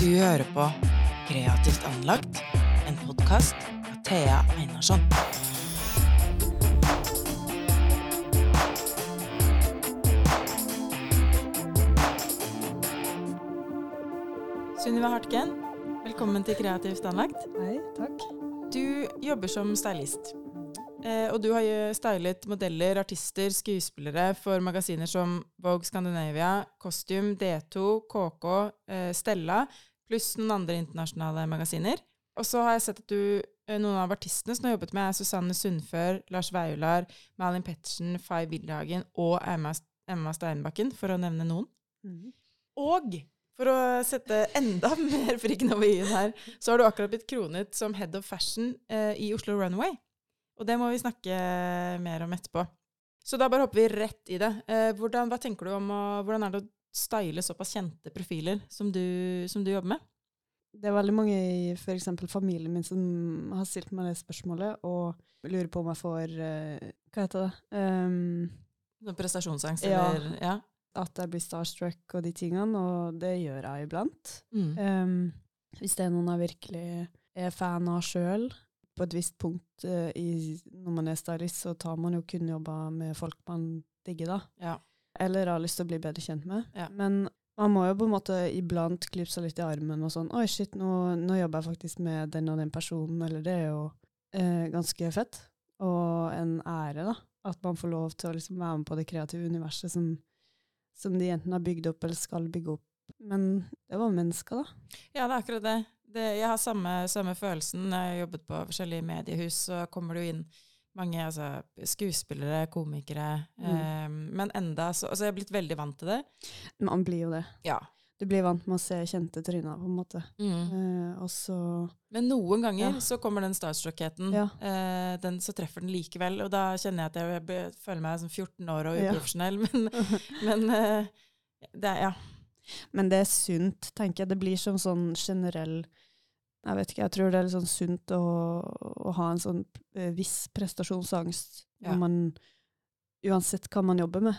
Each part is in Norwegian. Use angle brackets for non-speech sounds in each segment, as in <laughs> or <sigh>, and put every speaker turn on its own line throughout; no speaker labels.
Du hører på Kreativt anlagt, en podkast av Thea Einarsson. Sunniva Hartgen, velkommen til Kreativt anlagt.
Hei, takk.
Du jobber som stylist. Eh, og du har jo stylet modeller, artister, skuespillere for magasiner som Vogue Scandinavia, Costume, D2, KK, eh, Stella, pluss noen andre internasjonale magasiner. Og så har jeg sett at du, eh, noen av artistene som du har jobbet med, er Susanne Sundfør, Lars Vaular, Malin Pettersen, Fay Wildhagen og Emma, Emma Steinbakken, for å nevne noen.
Mm.
Og for å sette enda <laughs> mer frikken over i-en her, så har du akkurat blitt kronet som head of fashion eh, i Oslo Runway. Og det må vi snakke mer om etterpå. Så da bare hopper vi rett i det. Eh, hvordan, hva tenker du om å, hvordan er det å style såpass kjente profiler som du, som du jobber med?
Det er veldig mange i f.eks. familien min som har stilt meg det spørsmålet, og lurer på om jeg får eh, Hva heter det? Um,
prestasjonsangst,
Ja.
eller Ja.
at jeg blir starstruck og de tingene, og det gjør jeg iblant.
Mm.
Um, hvis det er noen jeg virkelig er fan av sjøl, på et visst punkt uh, i, når man er stylist, så tar man jo kun jobber med folk man digger, da.
ja.
Eller har lyst til å bli bedre kjent med.
Ja.
Men man må jo på en måte iblant klype seg litt i armen og sånn Oi, shit, nå, nå jobber jeg faktisk med den og den personen, eller det er jo eh, ganske fett. Og en ære, da. At man får lov til å liksom være med på det kreative universet som, som de enten har bygd opp eller skal bygge opp. Men det var mennesker, da.
Ja, det er akkurat det. det jeg har samme, samme følelsen. Jeg har jobbet på forskjellige mediehus, så kommer du inn mange altså, skuespillere, komikere.
Mm.
eh, men enda så Altså, jeg er blitt veldig vant til det.
Man blir jo det.
Ja.
Du blir vant med å se kjente tryner, på en måte.
Mm.
Eh, og så
Men noen ganger
Ja.
så kommer den starstruckheten.
Ja.
Eh, den, så treffer den likevel. Og da kjenner jeg at jeg, jeg føler meg som 14 år og uprofesjonell. <laughs> Men, <laughs> men eh, det er Ja.
Men det er sunt, tenker jeg. Det blir som sånn generell Jeg vet ikke, jeg tror det er litt sånn sunt å, å ha en sånn eh, viss prestasjonsangst
Ja.
man Uansett hva man jobber med.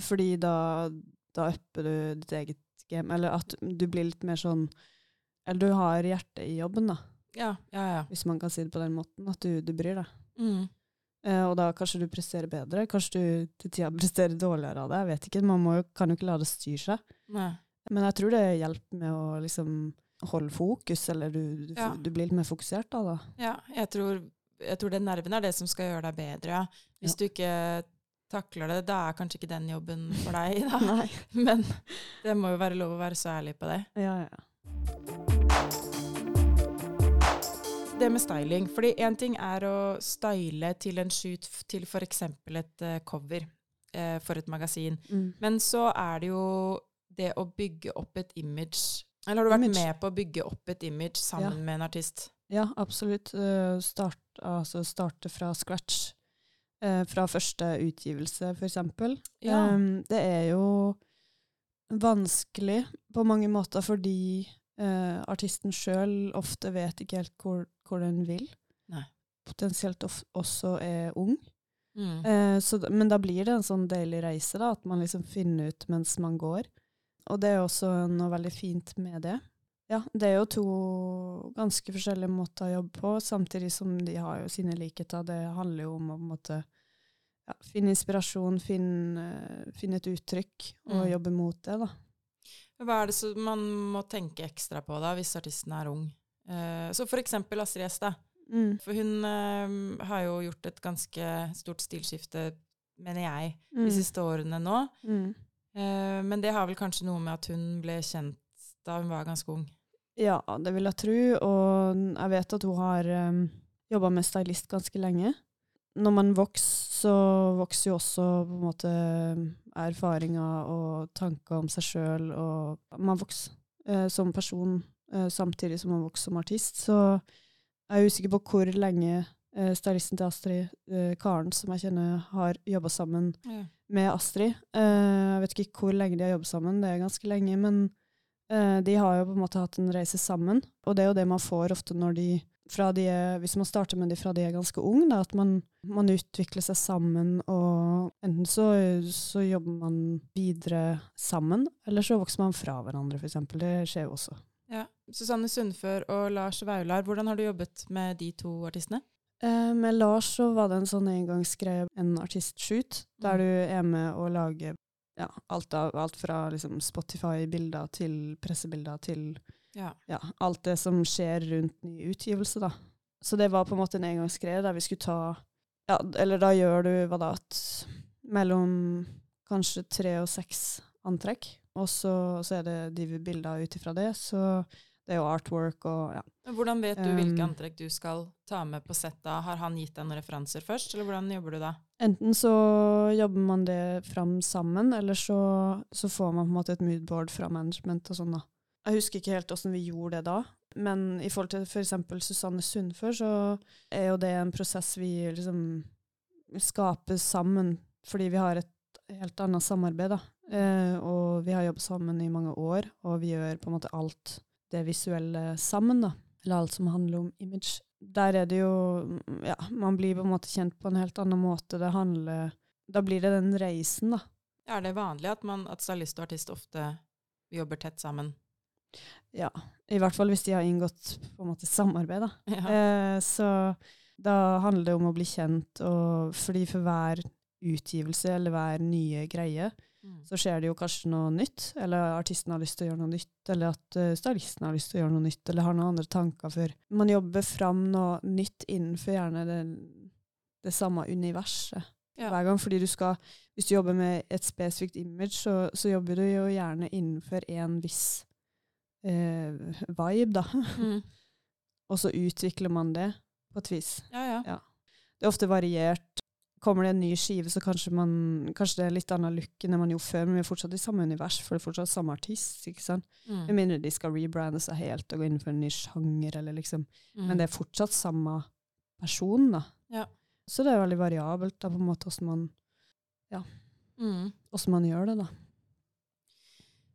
Fordi da, da upper du ditt eget game. Eller at du blir litt mer sånn Eller du har hjertet i jobben, da.
Ja, ja, ja.
Hvis man kan si det på den måten. At du, du bryr deg.
Mm.
Eh, og da kanskje du presterer bedre. Kanskje du til tida presterer dårligere av det. Jeg vet ikke. Man må kan jo ikke la det styre seg.
Nei.
Men jeg tror det hjelper med å liksom holde fokus, eller du, du,
Ja.
du blir litt mer fokusert da. da.
Ja, jeg tror, jeg tror den nerven er det som skal gjøre deg bedre. Hvis
Ja.
du ikke takler det, da er kanskje ikke den jobben for deg. <laughs> Da. Men det må jo være lov å være så ærlig på det.
Ja, ja.
Det med styling. Fordi én ting er å style til en shoot til f.eks. et eh, cover eh, for et magasin.
Mm.
Men så er det jo det å bygge opp et image. Eller har du vært
Image.
med på å bygge opp et image sammen
Ja.
med en artist?
Ja, absolutt. Uh, Start, altså starte fra scratch. Uh, fra første utgivelse, for eksempel.
Ja.
Um, det er jo vanskelig på mange måter fordi uh, artisten sjøl ofte vet ikke helt hvor, hvor den vil.
Nei.
Potensielt of også er ung.
Mm.
Så, men da blir det en sånn deilig reise, da, at man liksom finner ut mens man går. Og det er også noe veldig fint med det. Ja, det er jo to ganske forskjellige måter å jobbe på, samtidig som de har jo sine likheter. Det handler jo om å måte ja, finne inspirasjon, finne, finne et uttrykk, og
Mm.
jobbe mot det, da.
Hva er det som man må tenke ekstra på da, hvis artisten er ung? Eh, så for eksempel Astrid S, da.
Mm.
For hun eh, har jo gjort et ganske stort stilskifte, mener jeg,
Mm.
de siste årene nå.
Mm.
Eh, men det har vel kanskje noe med at hun ble kjent da hun var ganske ung.
Ja, det vil jeg tro, og jeg vet at hun har um, jobba med stylist ganske lenge. Når man vokser, så vokser jo også på en måte erfaringer og tanker om seg sjøl, og man vokser eh, som person eh, samtidig som man vokser som artist. Så jeg er usikker på hvor lenge eh, stylisten til Astrid, Karen, som jeg kjenner, har jobba sammen
Ja.
Med Astrid. Eh, jeg vet ikke hvor lenge de har jobbet sammen, det er ganske lenge, men eh, de har jo på en måte hatt en reise sammen. Og det er jo det man får ofte når de de er, Hvis man starter med de fra de er ganske unge, da, at man, man utvikler seg sammen, og enten så, så jobber man videre sammen, eller så vokser man fra hverandre, eksempel. Det skjer jo også.
Ja. Susanne Sundfør og Lars Vaular, hvordan har du jobbet med de to artistene?
Eh, med Lars så var det en sånn engangsgreie, en artistshoot, der
Mm.
du er med og lager ja, alt, av, alt fra liksom Spotify-bilder til pressebilder til
Ja.
ja, alt det som skjer rundt ny utgivelse, da. Så det var på en måte en engangsgreie der vi skulle ta Ja, eller da gjør du hva da, at mellom kanskje tre og seks antrekk, og så, så er det de bilder ut ifra det, så det er jo artwork og ja.
Hvordan vet du hvilke antrekk du skal ta med på setta? Har han gitt deg noen referanser først, eller hvordan jobber du da?
Enten så jobber man det fram sammen, eller så, så får man på en måte et moodboard fra management og sånn, da. Jeg husker ikke helt åssen vi gjorde det da, men i forhold til f.eks. Susanne Sundfør, så er jo det en prosess vi liksom skaper sammen, fordi vi har et helt annet samarbeid, da. Eh, og vi har jobbet sammen i mange år, og vi gjør på en måte alt det visuelle sammen, da. Eller alt som handler om image. Der er det jo Ja, man blir på en måte kjent på en helt annen måte. Det handler Da blir det den reisen, da.
Er det vanlig at, man, at stylist og artist ofte jobber tett sammen?
Ja. I hvert fall hvis de har inngått på en måte samarbeid, da. <laughs>
Ja.
Eh, så da handler det om å bli kjent, og fordi for hver utgivelse eller hver nye greie. Så skjer det jo kanskje noe nytt. Eller artisten har lyst til å gjøre noe nytt, eller at uh, stylisten har lyst til å gjøre noe nytt, eller har noen andre tanker for Man jobber fram noe nytt innenfor gjerne det, det samme universet
Ja.
hver gang. Fordi du skal Hvis du jobber med et spesifikt image, så, så jobber du jo gjerne innenfor en viss eh, vibe, da.
Mm. <laughs>
Og så utvikler man det på et vis.
Ja, ja.
Ja. Det er ofte variert. Kommer det en ny skive, så kanskje, man, kanskje det er litt annen look enn man gjorde før, men vi er fortsatt i samme univers, for det er fortsatt samme artist. ikke sant?
Mm.
Med mindre de skal rebrande seg helt og gå inn for en ny sjanger, eller liksom.
Mm.
Men det er fortsatt samme person, da.
Ja.
Så det er veldig variabelt, da, på en måte, hvordan man,
Mm.
hvordan man gjør det, da.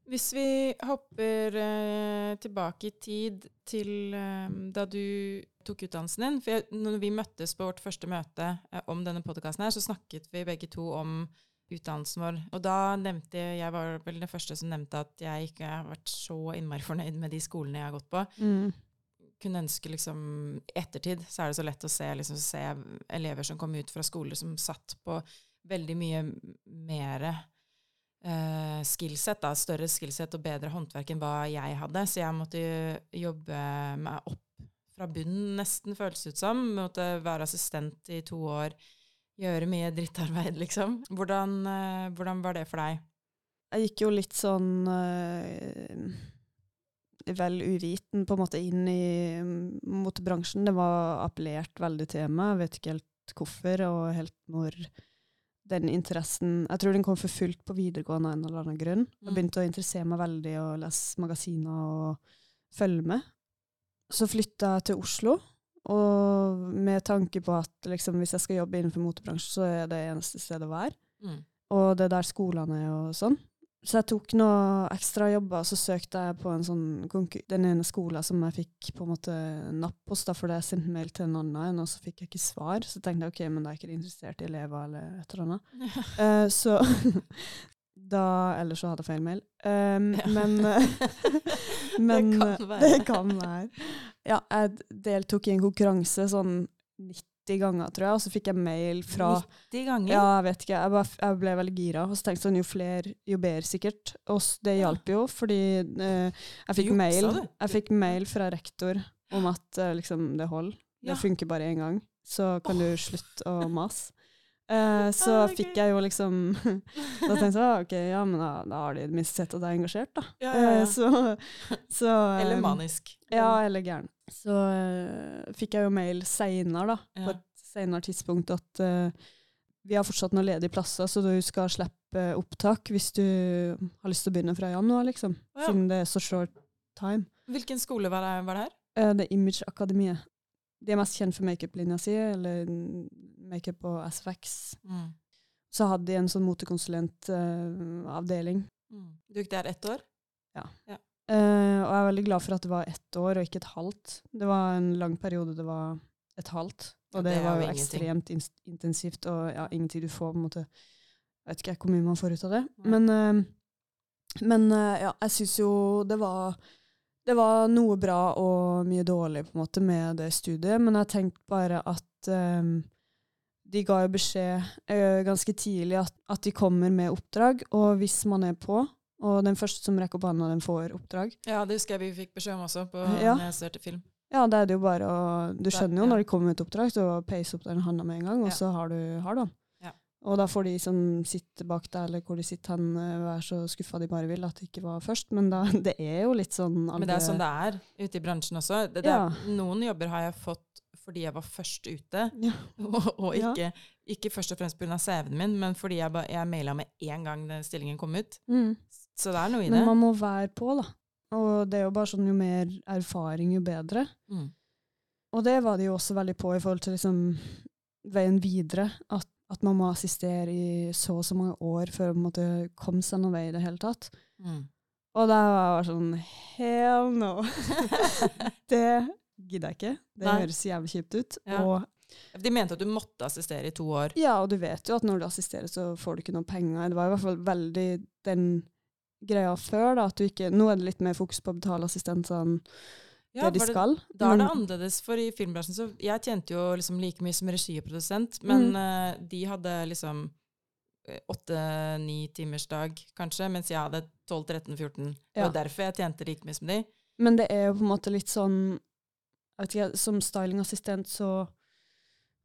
Hvis vi hopper eh, tilbake i tid til eh, da du tok utdannelsen din For jeg, når vi møttes på vårt første møte eh, om denne podkasten her, så snakket vi begge to om utdannelsen vår. Og da nevnte jeg Jeg var vel den første som nevnte at jeg ikke har vært så innmari fornøyd med de skolene jeg har gått på. Kunne ønske liksom I ettertid så er det så lett å se, liksom, se elever som kom ut fra skoler som satt på veldig mye mer eh, skillset, da, større skillset og bedre håndverk enn hva jeg hadde. Så jeg måtte jobbe meg opp fra bunnen, nesten, føles det ut som. Måtte være assistent i to år, gjøre mye drittarbeid, liksom. Hvordan, uh, hvordan var det for deg?
Jeg gikk jo litt sånn uh, vel uviten på en måte inn i motebransjen. Det var appellert veldig til meg. Jeg vet ikke helt hvorfor og helt når den interessen Jeg tror den kom for fullt på videregående av en eller annen grunn. Jeg
Mm.
begynte å interessere meg veldig og lese magasiner og følge med. Så flytta jeg til Oslo, og med tanke på at liksom, hvis jeg skal jobbe innenfor motebransjen, så er det eneste stedet å være.
Mm.
Og det er der skolene er og sånn. Så jeg tok noe ekstra jobber, og så søkte jeg på en sånn den ene skolen som jeg fikk på en måte napp hos, da, fordi jeg sendte mail til en annen, og så fikk jeg ikke svar. Så tenkte jeg ok, men da er ikke de interessert i elever eller et eller annet. <laughs> Eh, så <laughs> da Eller så hadde jeg feil mail. Um,
Ja.
Men, <laughs> men
Det kan.
Det kan være. Ja, jeg deltok i en konkurranse sånn 90 ganger, tror jeg, og så fikk jeg mail fra
90 ganger?
ja, jeg vet ikke. Jeg, bare, jeg ble veldig gira. Og så tenkte jeg sånn, jo flere, jo bedre sikkert. Og det
Ja.
hjalp jo, fordi eh, jeg, fikk mail, jeg fikk mail fra rektor om at eh, liksom, det holder.
Ja.
Det funker bare én gang. Så kan du slutte å <laughs> mase. Eh, så
Ah, er
fikk jeg jo liksom <laughs> Da tenkte jeg ah, ok, ja, men da, da har de i det minste sett at jeg er engasjert, da.
Ja, ja, ja.
Eh, så, så
Eller
eh,
manisk.
ja, eller gæren. Så uh, fikk jeg jo mail seinere, da, på et senere tidspunkt, at uh, vi har fortsatt noen ledige plasser, så du skal slippe opptak hvis du har lyst til å begynne fra januar, liksom.
Ja.
Siden det er så short time.
Hvilken skole var det, var det her?
Uh, det er Image Akademiet. De er mest kjent for makeup-linja si, eller makeup og SFX.
Mm.
Så hadde de en sånn motekonsulentavdeling.
Mm. Du gikk der ett år?
Eh, og jeg er veldig glad for at det var ett år og ikke et halvt. Det var en lang periode det var et halvt. Og det,
det
var
jo
ekstremt in intensivt, og ja, ingenting du får på en måte Jeg vet ikke hvor mye man får ut av det.
Ja.
Men, uh, men uh, ja, jeg syns jo det var Det var noe bra og mye dårlig på en måte med det studiet, men jeg tenkte bare at um, de ga jo beskjed uh, ganske tidlig at, at, de kommer med oppdrag, og hvis man er på, og den første som rekker opp hånda, den får oppdrag.
Ja, det husker jeg vi fikk beskjed om også på ja. når jeg studerte film.
Ja, det er det jo bare å Du skjønner jo når de kommer med et oppdrag, så peis opp den handa med en gang, og ja. så har du har den. Og da får de som sitter bak deg, eller hvor de sitter hen, eh, være så skuffa de bare vil at det ikke var først. Men da, <laughs> det er jo litt sånn
Men det er sånn det er ute i bransjen også. Det, det er, noen jobber har jeg fått fordi jeg var først ute, ja. <laughs> og, og, ikke, ikke først og fremst pga. CV-en min, men fordi jeg, jeg maila med én gang den stillingen kom ut. Mm. Så det er noe i
det.
Men
man må være på, da. Og det er jo bare sånn jo mer erfaring, jo bedre. Mm. Og det var de jo også veldig på i forhold til liksom veien videre. At at man må assistere i så og så mange år før man måtte komme seg noen vei i det hele tatt. Mm. Og da var jeg sånn Hell no! <laughs> det gidder jeg ikke. Det Nei. høres jævlig kjipt ut. Ja. Og
de mente at du måtte assistere i to år.
Ja, og du vet jo at når du assisterer, så får du ikke noe penger. Det var i hvert fall veldig den greia før, da, at du ikke Nå er det litt mer fokus på å betale assistentene ja, det de skal.
Det, da er det annerledes, for i filmbransjen så Jeg tjente jo liksom like mye som regi og produsent, men mm. uh, de hadde liksom eh, åtte-ni timers dag, kanskje, mens jeg hadde 12-13-14. Det var derfor jeg tjente like mye som de.
Men det er jo på en måte litt sånn jeg vet ikke, Som stylingassistent så,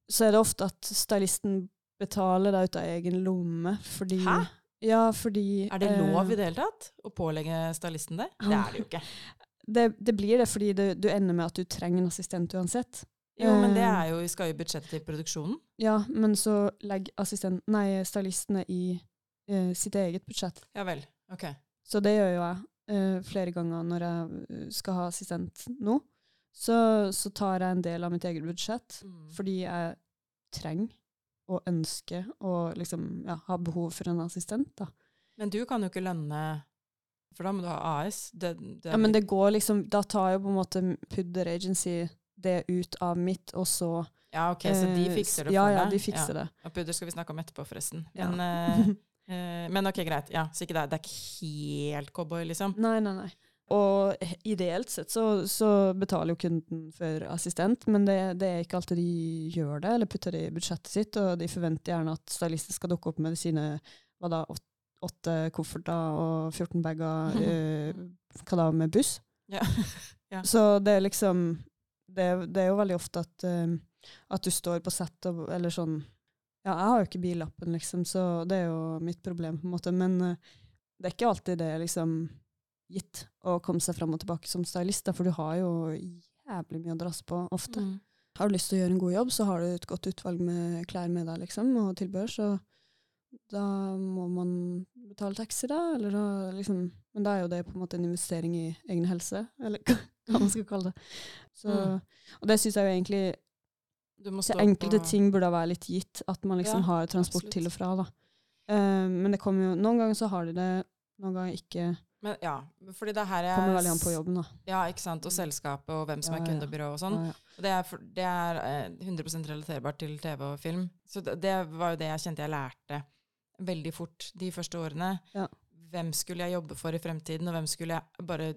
så er det ofte at stylisten betaler deg ut av egen lomme, fordi
Hæ?
Ja, fordi
Er det lov i det hele tatt å pålegge stylisten det? Det er det jo ikke. <laughs>
det, det, blir det fordi du, du, ender med at du trenger en assistent uansett.
Jo, men det eh, er jo, vi skal jo budsjettet til produksjonen.
Ja, men så legger stylistene i eh, sitt eget budsjett.
Ja vel, ok.
Så det gjør jo jeg eh, flere ganger når jeg eh, skal ha assistent nå. Så, så, tar jeg en del av mitt eget budsjett mm. fordi jeg trenger og ønske og liksom ja, ha behov for en assistent. da.
Men du kan jo ikke lønne for da må du ha AS. Det,
det ja, men det går liksom Da tar jo på en måte Pudder Agency det ut av mitt, og så
Ja, ok, så de eh, fikser det
for
deg?
Ja, de fikser ja. det.
Og Pudder skal vi snakke om etterpå, forresten. Men, ja. uh, <laughs> men ok, greit. Ja, så ikke det, det er ikke helt cowboy, liksom?
Nei, nei, nei. Og ideelt sett så, så betaler jo kunden for assistent, men det, det, er ikke alltid de gjør det, eller putter det i budsjettet sitt, og de forventer gjerne at stylisten skal dukke opp med sine hva da, åtte kofferter og 14 bager uh, <laughs> hva da, med buss. Ja. <laughs> ja. Så det er liksom det, det, er jo veldig ofte at, uh, at du står på sett og eller sånn Ja, jeg har jo ikke billappen, liksom, så det er jo mitt problem, på en måte. Men uh, det er ikke alltid det liksom gitt å komme seg fram og tilbake som stylist, for du har jo jævlig mye å drasse på ofte. Mm. Har du lyst til å gjøre en god jobb, så har du et godt utvalg med klær med deg, liksom, og tilbehør, så da må man betale taxi, da. Eller da, liksom, men da er jo det på en måte en investering i egen helse, eller <laughs> hva man skal kalle det. Så, mm. Og det syns jeg jo egentlig Enkelte ting burde være litt gitt, at man liksom ja, har transport absolutt. til og fra. da. Uh, men det kommer jo Noen ganger så har de det, noen ganger ikke.
Men ja, fordi det her er
Kommer veldig an på jobben, da.
Ja, ikke sant. Og selskapet, og hvem som ja, er kundebyrå og sånn. Ja, ja. det er, det er, 100 eh, relaterbart til TV og film. Så det, det, var jo det jeg kjente jeg lærte veldig fort de første årene. Ja. Hvem skulle jeg jobbe for i fremtiden, og hvem skulle jeg bare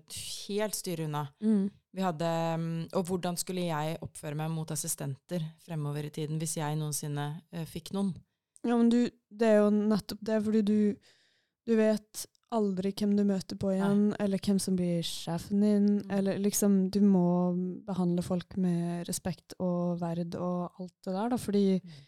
helt styre unna? Mm. Hadde, mm, og hvordan skulle jeg oppføre meg mot assistenter fremover i tiden, hvis jeg noensinne uh, fikk noen?
Ja, men du, det er jo nettopp det, fordi du, du vet aldri hvem du møter på igjen, Nei. eller hvem som blir sjefen din. Mm. Eller liksom Du må behandle folk med respekt og verd og alt det der, da, fordi mm.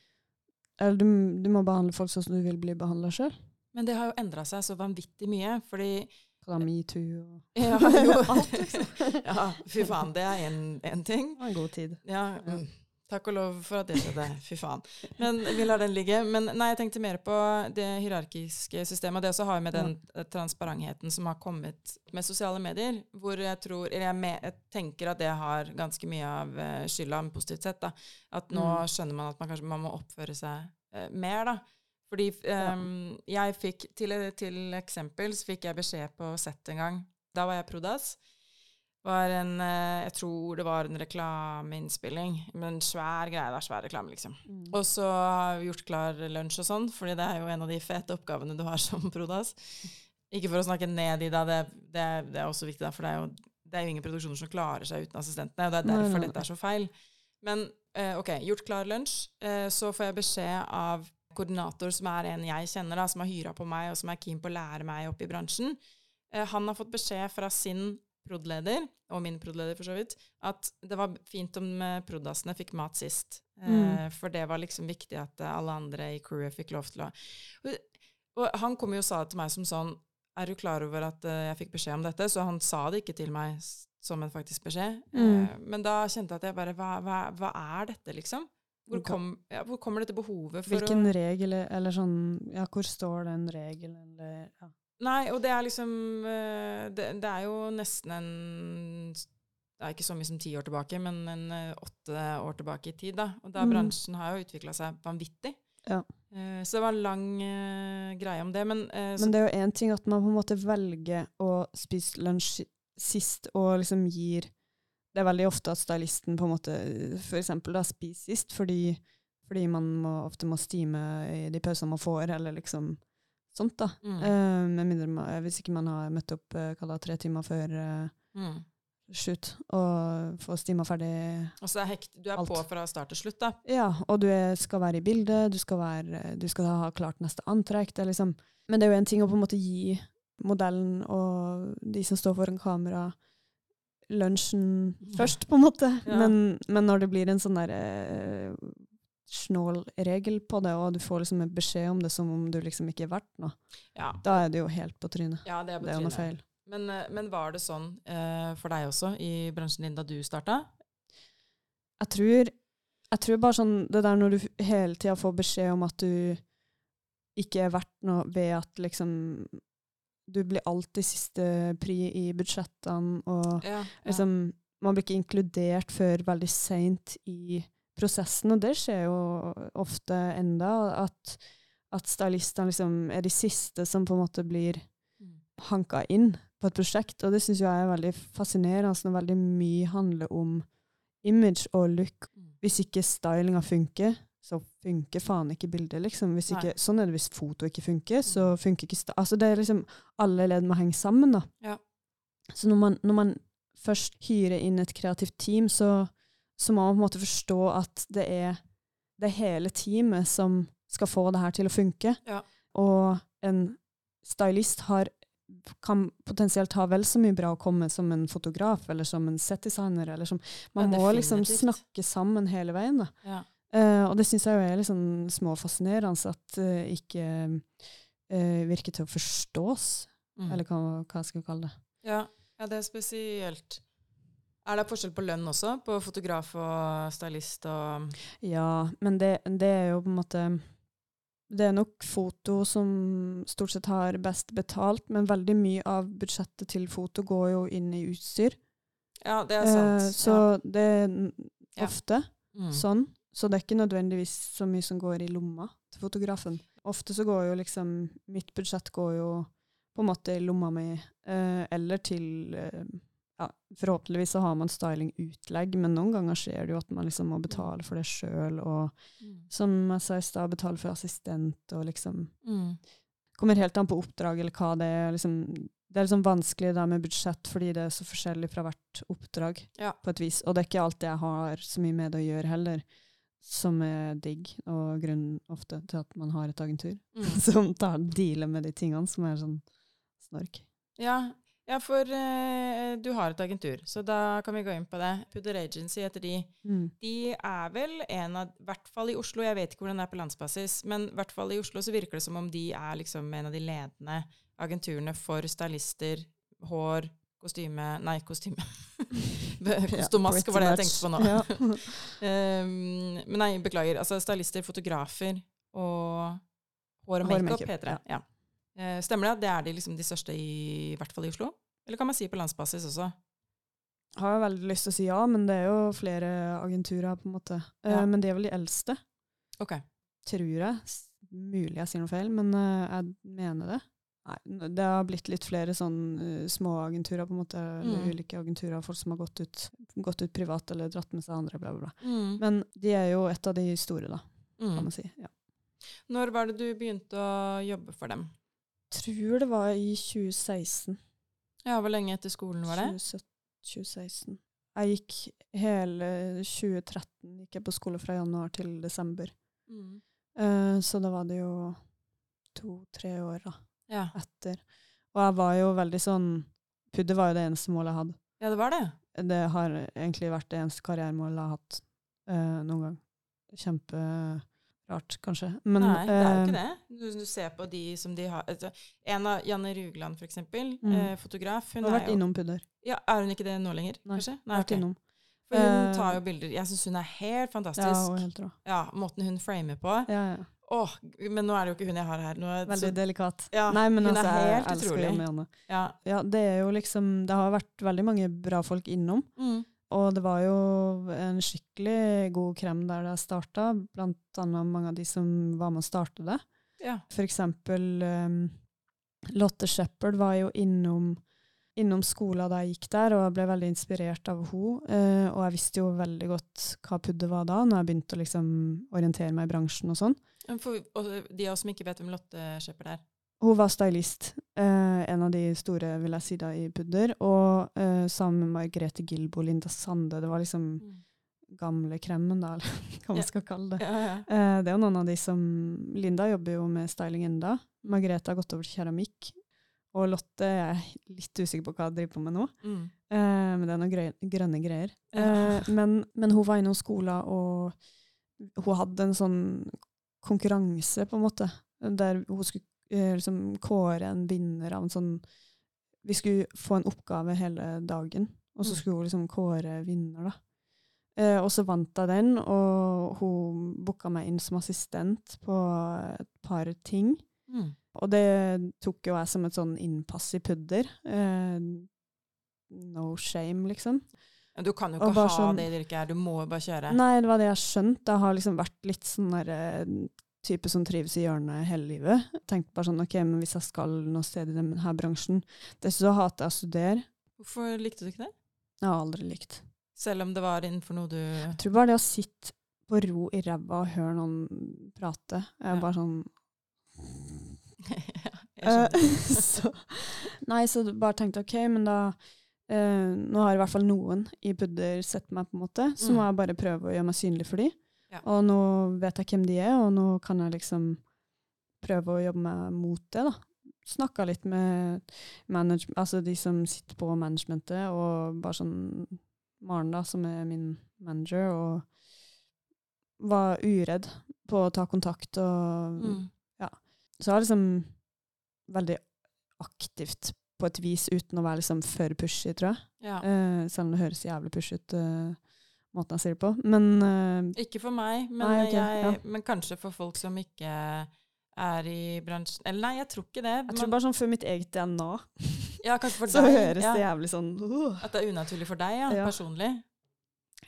Eller du, du, må behandle folk sånn som du vil bli behandla sjøl.
Men det har jo endra seg så vanvittig mye, fordi
da, metoo og <laughs>
ja, jo, <laughs> alt, liksom. ja, fy faen, det er én ting.
Det var en god tid.
Ja, mm. Takk og lov for at det skjedde. Fy faen. Men vi lar den ligge. Men nei, jeg tenkte mer på det hierarkiske systemet. Og det også har med den transparentheten som har kommet med sosiale medier. Hvor jeg tror Eller jeg, med, jeg tenker at det har ganske mye av skylda, men positivt sett. da. At nå mm. skjønner man at man kanskje man må oppføre seg uh, mer, da. Fordi um, jeg fikk til, til eksempel så fikk jeg beskjed på sett en gang. Da var jeg prodas var en eh, Jeg tror det var en reklameinnspilling. Men svær greie. Det er Svær reklame, liksom. Mm. Og så har vi gjort klar lunsj og sånn, fordi det er jo en av de fete oppgavene du har <laughs> som prodas. Ikke for å snakke ned i det, det, det, det er også viktig, da, for det er jo det er jo ingen produksjoner som klarer seg uten assistentene, og det er derfor dette er så feil. Men eh, ok, gjort klar lunsj, eh, så får jeg beskjed av koordinator, som er en jeg kjenner, da, som har hyra på meg, og som er keen på å lære meg opp i bransjen. Eh, han har fått beskjed fra sin prod.leder, og min prod.leder for så vidt, at det var fint om eh, prod.assene fikk mat sist. Eh,
Mm.
For det var liksom viktig at eh, alle andre i crewet fikk lov til å og, han kom jo og sa det til meg som sånn Er du klar over at jeg fikk beskjed om dette? Så han sa det ikke til meg som en faktisk beskjed.
Mm.
Eh, men da kjente jeg at jeg bare Hva, hva, hva er dette, liksom? Hvor, kom, ja, hvor kommer dette behovet for
Hvilken
å
regel, eller sånn Ja, hvor står den regelen, eller ja.
Nei, og det er liksom eh, det, det er jo nesten en Det er ikke så mye som ti år tilbake, men en eh, åtte år tilbake i tid. da. Og da
Mm.
bransjen har jo utvikla seg vanvittig.
Ja.
Eh, så det var en lang greie om det. Men,
Men det er jo én ting at man på en måte velger å spise lunsj sist, og liksom gir Det er veldig ofte at stylisten på en måte for eksempel da spiser sist, fordi, fordi man må, ofte må stime i de pausene man får, eller liksom sånt, da.
mm,
Uh, mindre man, hvis ikke man har møtt opp uh, tre timer før uh,
mm.
shoot, og får stima ferdig
Og så er hekt, du er
Alt.
på fra start til slutt, da.
Ja, og du er, skal være i bildet, du skal, være, du skal ha klart neste antrekk. Det liksom, men det er jo en ting å på en måte gi modellen og de som står foran kamera, lunsjen først, på en måte.
Ja.
Men, men når det blir en sånn der eh, snål regel på det, og du får liksom en beskjed om det som om du liksom ikke er verdt noe,
Ja,
da er det jo helt på trynet.
ja det er
Det er trynet. noe feil.
Men, eh, men var det sånn eh, for deg også i bransjen din da du starta?
Jeg tror, jeg tror bare sånn det der når du hele tida får beskjed om at du ikke er verdt noe ved at liksom Du blir alltid siste pri i budsjettene, og
Ja.
liksom Man blir ikke inkludert før veldig seint i prosessen, og det skjer jo ofte enda, at, at stylistene liksom er de siste som på en måte blir
Mm.
hanka inn på et prosjekt, og det syns jeg er veldig fascinerende når veldig mye handler om image og look.
Mm.
Hvis ikke stylinga funker, så funker faen ikke bildet, liksom. Hvis ikke, sånn er det hvis foto ikke funker, så funker ikke Altså, det er liksom Alle ledd må henge sammen, da.
Ja.
Så når man, når man først hyrer inn et kreativt team, så, så må man på en måte forstå at det er det er hele teamet som skal få det her til å funke.
Ja.
Og en stylist har, kan potensielt ha vel så mye bra å komme som en fotograf eller som en. Eller som, man
Ja,
må liksom snakke sammen hele veien. Da.
Ja.
Uh, og det syns jeg jo er sånn småfascinerende at det ikke uh, virker til å forstås.
Mm.
Eller hva, hva skal vi kalle det.
ja. ja, det er spesielt. Er det forskjell på lønn også? På fotograf og stylist og
Ja, men det, det er jo på en måte Det er nok foto som stort sett har best betalt, men veldig mye av budsjettet til foto går jo inn i utstyr.
Ja, det er sant.
Eh, så det er ofte
Ja. Mm.
sånn. Så det er ikke nødvendigvis så mye som går i lomma til fotografen. Ofte så går jo liksom Mitt budsjett går jo på en måte i lomma mi, eh, eller til eh, ja, Forhåpentligvis så har man stylingutlegg, men noen ganger skjer det jo at man liksom må betale for det sjøl, og
Mm.
som jeg sa i stad, betale for assistent og liksom
Mm.
Kommer helt an på oppdrag eller hva det er. Liksom, det er liksom vanskelig det med budsjett fordi det er så forskjellig fra hvert oppdrag.
Ja.
på et vis. Og det er ikke alltid jeg har så mye med det å gjøre heller, som er digg, og grunnen ofte til at man har et agentur
Mm. <laughs>
som tar dealer med de tingene som er sånn snork.
Ja, ja for eh, du har et agentur, så da kan vi gå inn på det. Pudder Agency heter de.
Mm.
De er vel en av, i hvert fall i Oslo, jeg vet ikke hvordan det er på landsbasis, men i hvert fall i Oslo så virker det som om de er liksom en av de ledende agenturene for stylister, hår, kostyme Nei, kostyme. <laughs> Kostomask var det jeg tenkte på nå. Um, <laughs> <laughs> men nei, beklager. Altså stylister, fotografer og hår og makeup,
makeup,
heter det. Ja. Eh, stemmer det at det er de, liksom, de største i, i hvert fall i Oslo? Eller kan man si på landsbasis også?
Har jeg veldig lyst til å si ja, men det er jo flere agenturer, på en måte. Eh,
Ja.
men de er vel de eldste,
Ok.
tror jeg. Mulig jeg sier noe feil, men eh, jeg mener det. Nei, det har blitt litt flere sånn uh, små agenturer, på en måte.
Mm.
ulike agenturer, folk som har gått ut, gått ut privat eller dratt med seg andre, bla, bla, bla.
Mm.
Men de er jo et av de store, da, kan
Mm.
man si. Ja.
Når var det du begynte å jobbe for dem?
Tror det var i 2016.
Ja, Hvor lenge etter skolen var det?
2017. 2016. Jeg gikk hele 2013 gikk jeg på skole fra januar til desember.
Mm.
Uh, så da var det jo to-tre år da,
Ja.
etter. Og jeg var jo veldig sånn Pudder var jo det eneste målet jeg hadde.
ja, det var det.
Det har egentlig vært det eneste karrieremålet jeg har hatt uh, noen gang. Kjemperart, kanskje. Men,
Nei, det er jo
eh,
ikke det. Du, du ser på de som de har altså, En av Janne Rugland, for eksempel,
Mm.
eh, fotograf. Hun
har vært
jo
innom Pudder.
ja, Er hun ikke det nå lenger,
Nei,
kanskje?
Nei, vært
okay.
innom.
For hun
Eh,
tar jo bilder. Jeg syns hun er helt fantastisk.
Ja, og helt rå.
Ja, Måten hun framer på.
Ja, ja.
Åh, men nå er det jo ikke hun jeg har her. Er,
Veldig
så,
delikat.
ja,
Nei, men altså,
er
jeg elsker
utrolig.
Janne.
Ja.
Ja, det er jo liksom Det har vært veldig mange bra folk innom.
Mm.
Og det var jo en skikkelig god krem der det starta, blant annet mange av de som var med å starte det.
ja.
For eksempel um, Lotte Shepherd var jo innom, innom skolen da jeg gikk der, og jeg ble veldig inspirert av henne. og jeg visste jo veldig godt hva pudder var da, når jeg begynte å liksom orientere meg i bransjen og sånn.
For, og de av oss som ikke vet hvem Lotte Shepherd er.
Hun var stylist, eh, en av de store vil jeg si da, i pudder, og uh, sammen med Margrethe Gilbo, Linda Sande. Det var liksom gamle kremmen, da, eller <laughs> hva man
yeah.
skal kalle det.
Ja, ja.
Uh, det er jo noen av de som Linda jobber jo med styling enda. Margrethe har gått over til keramikk. Og Lotte er litt usikker på hva hun driver på med nå.
Mm.
Men det er noen grø grønne greier.
Ja.
Men, men hun var innom skolen, og hun hadde en sånn konkurranse, på en måte, der hun skulle liksom kåre en vinner av en sånn Vi skulle få en oppgave hele dagen, og så
Mm.
skulle hun liksom kåre vinner, da. Eh, og så vant jeg den, og hun booka meg inn som assistent på et par ting.
Mm.
Og det tok jo jeg som et sånn innpass i pudder. Eh, no shame, liksom.
Men Du kan jo ikke ha
sånn-
det yrket her, du må jo bare kjøre.
Nei, det var det jeg skjønte. Jeg har liksom vært litt sånn derre eh, type som trives i hjørnet hele livet. Tenkte bare sånn, ok, men hvis jeg skal noe sted i denne bransjen Dessuten hater jeg å studere.
Hvorfor likte du ikke det?
Jeg har aldri likt.
Selv om det var innenfor noe du
Jeg tror bare det å sitte på ro i ræva og høre noen prate, er
Ja.
bare sånn <laughs>
jeg <laughs>
så, Nei, så bare tenkte ok, men da eh, Nå har i hvert fall noen i pudder sett meg, på en måte, så
Mm.
må jeg bare prøve å gjøre meg synlig for dem.
Ja.
Og nå vet jeg hvem de er, og nå kan jeg liksom prøve å jobbe meg mot det, da. Snakka litt med altså de som sitter på managementet, og bare sånn Maren, da, som er min manager, og var uredd på å ta kontakt og
Mm.
så jeg har liksom veldig aktivt på et vis, uten å være liksom for pushy, tror jeg.
Ja.
Uh, selv om det høres jævlig pushy ut, eh, måten jeg sier det på. Men uh,
Ikke for meg, men,
Nei, okay,
jeg,
ja.
men kanskje for folk som ikke er i bransjen Eller nei, jeg tror ikke det.
jeg tror bare sånn for mitt eget DNA,
ja, kanskje for <laughs>
så
deg,
høres
ja,
det jævlig sånn uh,
At det er unaturlig for deg, ja,
Ja.
personlig.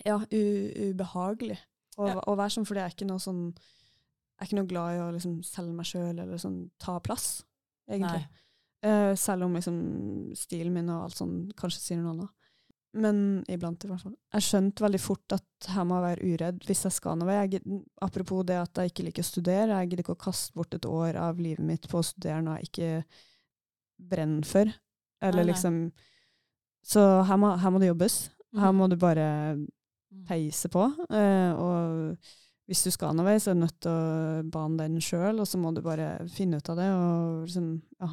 Ja, ubehagelig å, å være sånn, fordi jeg er ikke noe sånn Jeg er ikke noe glad i å liksom selge meg sjøl eller sånn ta plass, egentlig. Eh, selv om liksom stilen min og alt sånn kanskje sier noe annet. Men iblant, i hvert fall. Jeg skjønte veldig fort at her må jeg være uredd hvis jeg skal noe. Jeg, apropos det at jeg ikke liker å studere. Jeg gidder ikke å kaste bort et år av livet mitt på å studere noe jeg ikke brenner for. Eller
Nei, nei.
liksom Så her må, her må det jobbes. Her
Mm.
må du bare
Mm.
peise på. Eh, og hvis du skal noe vei, så er du nødt til å bane den sjøl, og så må du bare finne ut av det. Og liksom, ja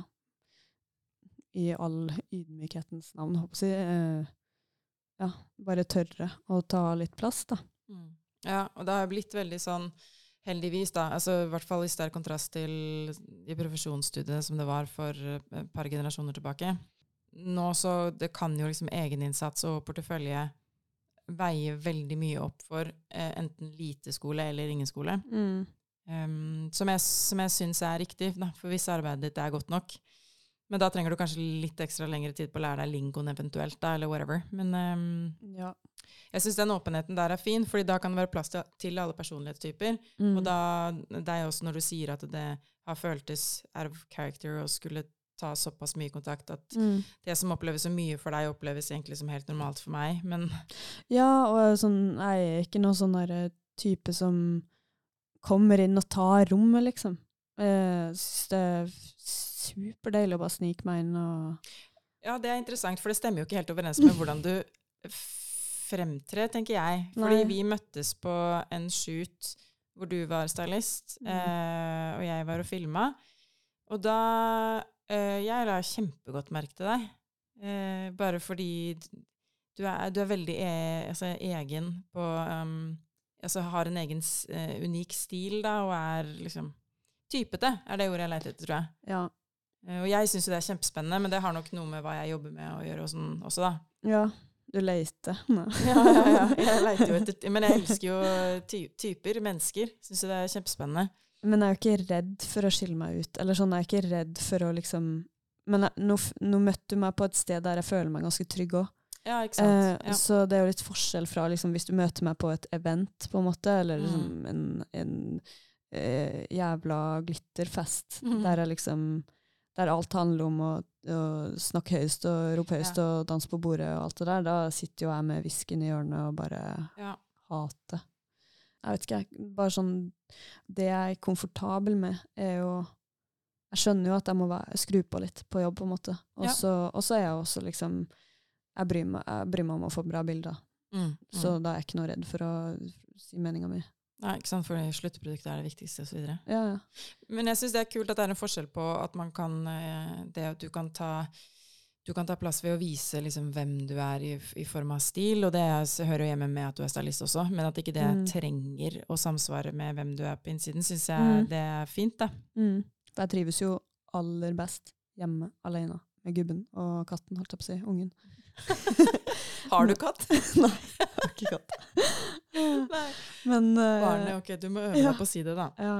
I all ydmykhetens navn, håper jeg å si. Eh, ja, bare tørre å ta litt plass, da.
Mm. Ja, og det har blitt veldig sånn, heldigvis da, altså i hvert fall i sterk kontrast til de profesjonsstudiet som det var for eh, et par generasjoner tilbake. Nå så, det kan jo liksom egeninnsats og portefølje veie veldig mye opp for eh, enten lite skole eller ingen skole. Um, som jeg, som jeg syns er riktig, da, for hvis arbeidet ditt er godt nok. Men da trenger du kanskje litt ekstra lengre tid på å lære deg lingoen eventuelt, da, eller whatever. Men um,
Ja.
jeg syns den åpenheten der er fin, fordi da kan det være plass til, til alle personlighetstyper.
Mm.
Og da, deg også når du sier at det har føltes out of character og skulle ta såpass mye kontakt at
Mm.
det som oppleves så mye for deg, oppleves egentlig som helt normalt for meg. Men <laughs>
Ja, og sånn, jeg er ikke noen sånn der type som kommer inn og tar rommet, liksom. Jeg synes det superdeilig å bare snike meg inn og
Ja, det er interessant, for det stemmer jo ikke helt overens med hvordan du fremtrer, tenker jeg. Fordi
Nei.
vi møttes på en shoot hvor du var stylist,
Mm.
eh, og jeg var og filma. Og da eh, Jeg la kjempegodt merke til deg. Eh, bare fordi du er, du er veldig e, altså, egen på um, Altså har en egen eh, unik stil, da, og er liksom Typete er det ordet jeg leter etter, tror jeg.
Ja.
Eh, Og jeg syns jo det er kjempespennende, men det har nok noe med hva jeg jobber med å gjøre og sånn også, da.
ja. Du leiter. <laughs>
Ja, ja, ja. Jeg leiter jo etter Men jeg elsker jo ty typer, mennesker. Syns jo det er kjempespennende.
Men jeg er jo ikke redd for å skille meg ut. Eller sånn, jeg er ikke redd for å liksom Men jeg, nå, nå møtte du meg på et sted der jeg føler meg ganske trygg òg.
Ja, ikke sant.
Eh,
Ja.
Så det er jo litt forskjell fra liksom, hvis du møter meg på et event, på en måte, eller liksom
Mm.
en, en eh, jævla glitterfest,
mm.
der jeg liksom der alt handler om å, å snakke høyest og rope høyest og danse på bordet og alt det der, da sitter jo jeg med whiskyen i hjørnet og bare
Ja.
hater. Jeg vet ikke, jeg, bare sånn Det jeg er komfortabel med, er jo Jeg skjønner jo at jeg må være, skru på litt på jobb, på en måte. Og så ja. er jeg også liksom jeg bryr, meg, jeg bryr meg om å få bra bilder.
Mm, mm.
Så da er jeg ikke noe redd for å si meninga mi.
Nei, ikke sant, for sluttproduktet er det viktigste, osv.
Ja, ja.
Men jeg syns det er kult at det er en forskjell på at man kan eh, Det at du kan ta du kan ta plass ved å vise liksom hvem du er i, i form av stil, og det er, hører jo hjemme med at du er stylist også, men at ikke det
Mm.
trenger å samsvare med hvem du er på innsiden, syns jeg
Mm.
det er fint, da.
Mm. Jeg trives jo aller best hjemme alene med gubben og katten, holdt jeg på å si. Ungen. <laughs>
Har du katt? <laughs>
Nei, jeg har ikke katt. <laughs>
Nei.
Men uh,
Barnet, ok, du må øve
ja.
deg på å si det, da.
Ja.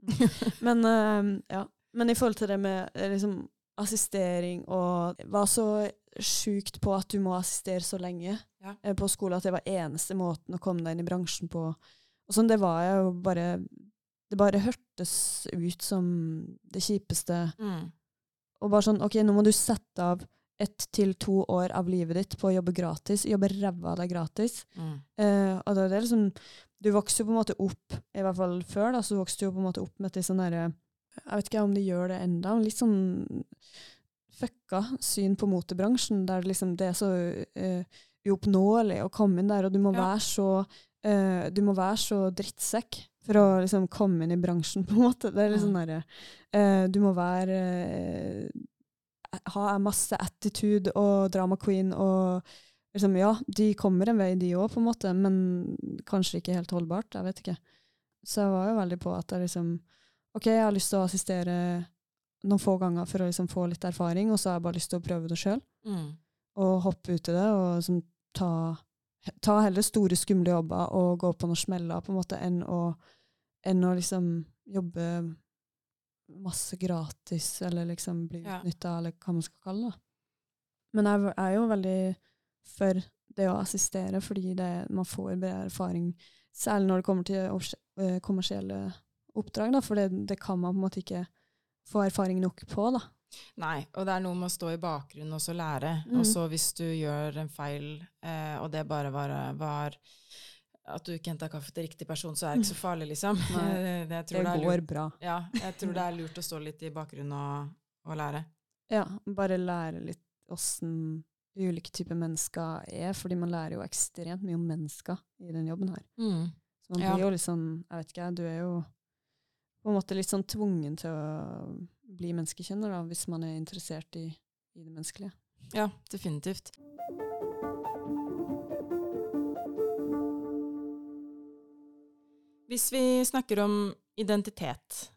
<laughs> Men, uh, ja. Men i forhold til det med eh, liksom, assistering og var så sjukt på at du må assistere så lenge
Ja.
på skole at det var eneste måten å komme deg inn i bransjen på. Og sånn, det var jeg jo bare Det bare hørtes ut som det kjipeste.
Mm.
Og bare sånn OK, nå må du sette av ett til to år av livet ditt på å jobbe gratis. Jobbe ræva av deg gratis.
Mm.
Uh, og det er liksom Du vokser jo på en måte opp, i hvert fall før, da, så vokste du jo på en måte opp med et litt sånn derre Jeg vet ikke om de gjør det enda, men litt sånn fucka syn på motebransjen, der det liksom det er så uh, uoppnåelig å komme inn der, og du må
Ja.
være så uh, Du må være så drittsekk for å liksom komme inn i bransjen, <laughs> på en måte. Det er litt sånn derre Du må være eh, jeg masse attitude og drama queen og liksom, Ja, de kommer en vei, de òg, på en måte, men kanskje ikke helt holdbart. Jeg vet ikke. Så jeg var jo veldig på at jeg liksom OK, jeg har lyst til å assistere noen få ganger for å liksom få litt erfaring, og så har jeg bare lyst til å prøve det sjøl.
Mm.
Og hoppe ut i det, og liksom ta, ta heller store, skumle jobber og gå på noen smeller, på en måte, enn å, enn å liksom jobbe masse gratis, eller liksom bli
Ja.
eller hva man skal kalle det. Men jeg er jo veldig for det å assistere, fordi det, man får bedre erfaring, særlig når det kommer til eh, kommersielle oppdrag, da, for det, det kan man på en måte ikke få erfaring nok på. da.
Nei, og det er noe med å stå i bakgrunnen og så lære.
Mm.
Og så hvis du gjør en feil, eh, og det bare var, var at du ikke henta kaffe til riktig person, så er det ikke så farlig, liksom. <laughs> Det, er
går bra.
Ja, jeg tror det er <laughs> lurt å stå litt i bakgrunnen og, og lære.
Ja, bare lære litt åssen ulike typer mennesker er, fordi man lærer jo ekstremt mye om mennesker i den jobben her. Så man
Ja.
blir jo litt sånn, jeg vet ikke, du er jo på en måte litt sånn tvungen til å bli menneskekjenner, da, hvis man er interessert i, i det menneskelige.
Ja, definitivt. Hvis vi snakker om identitet,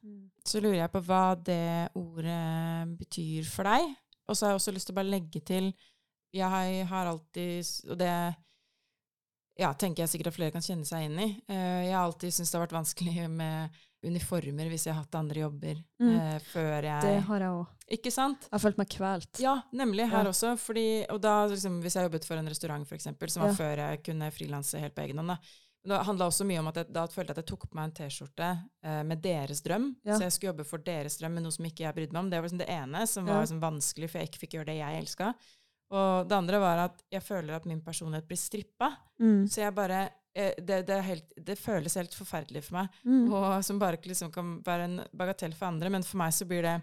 så lurer jeg på hva det ordet betyr for deg. Og så har jeg også lyst til å bare legge til Jeg har alltid Og det ja, tenker jeg sikkert at flere kan kjenne seg inn i. Eh, jeg har alltid syntes det har vært vanskelig med uniformer hvis jeg har hatt andre jobber
Mm.
eh, før jeg
Det har jeg òg.
Ikke sant?
Jeg har følt meg kvalt.
Ja, nemlig her
Ja.
også. Fordi, og da, liksom, hvis jeg jobbet for en restaurant, for eksempel, som var
Ja.
før jeg kunne frilanse helt på egen hånd, da. Men Det handla også mye om at jeg da følte at jeg tok på meg en T-skjorte eh, med deres drøm.
Ja.
Så jeg skulle jobbe for deres drøm med noe som ikke jeg brydde meg om. Det var liksom det ene som var liksom vanskelig, for jeg ikke fikk gjøre det jeg elska. Og det andre var at jeg føler at min personlighet blir strippa.
Mm.
Så jeg bare eh, det, det, helt, det føles helt forferdelig for meg.
Mm.
Og som bare liksom kan være en bagatell for andre, men for meg så blir det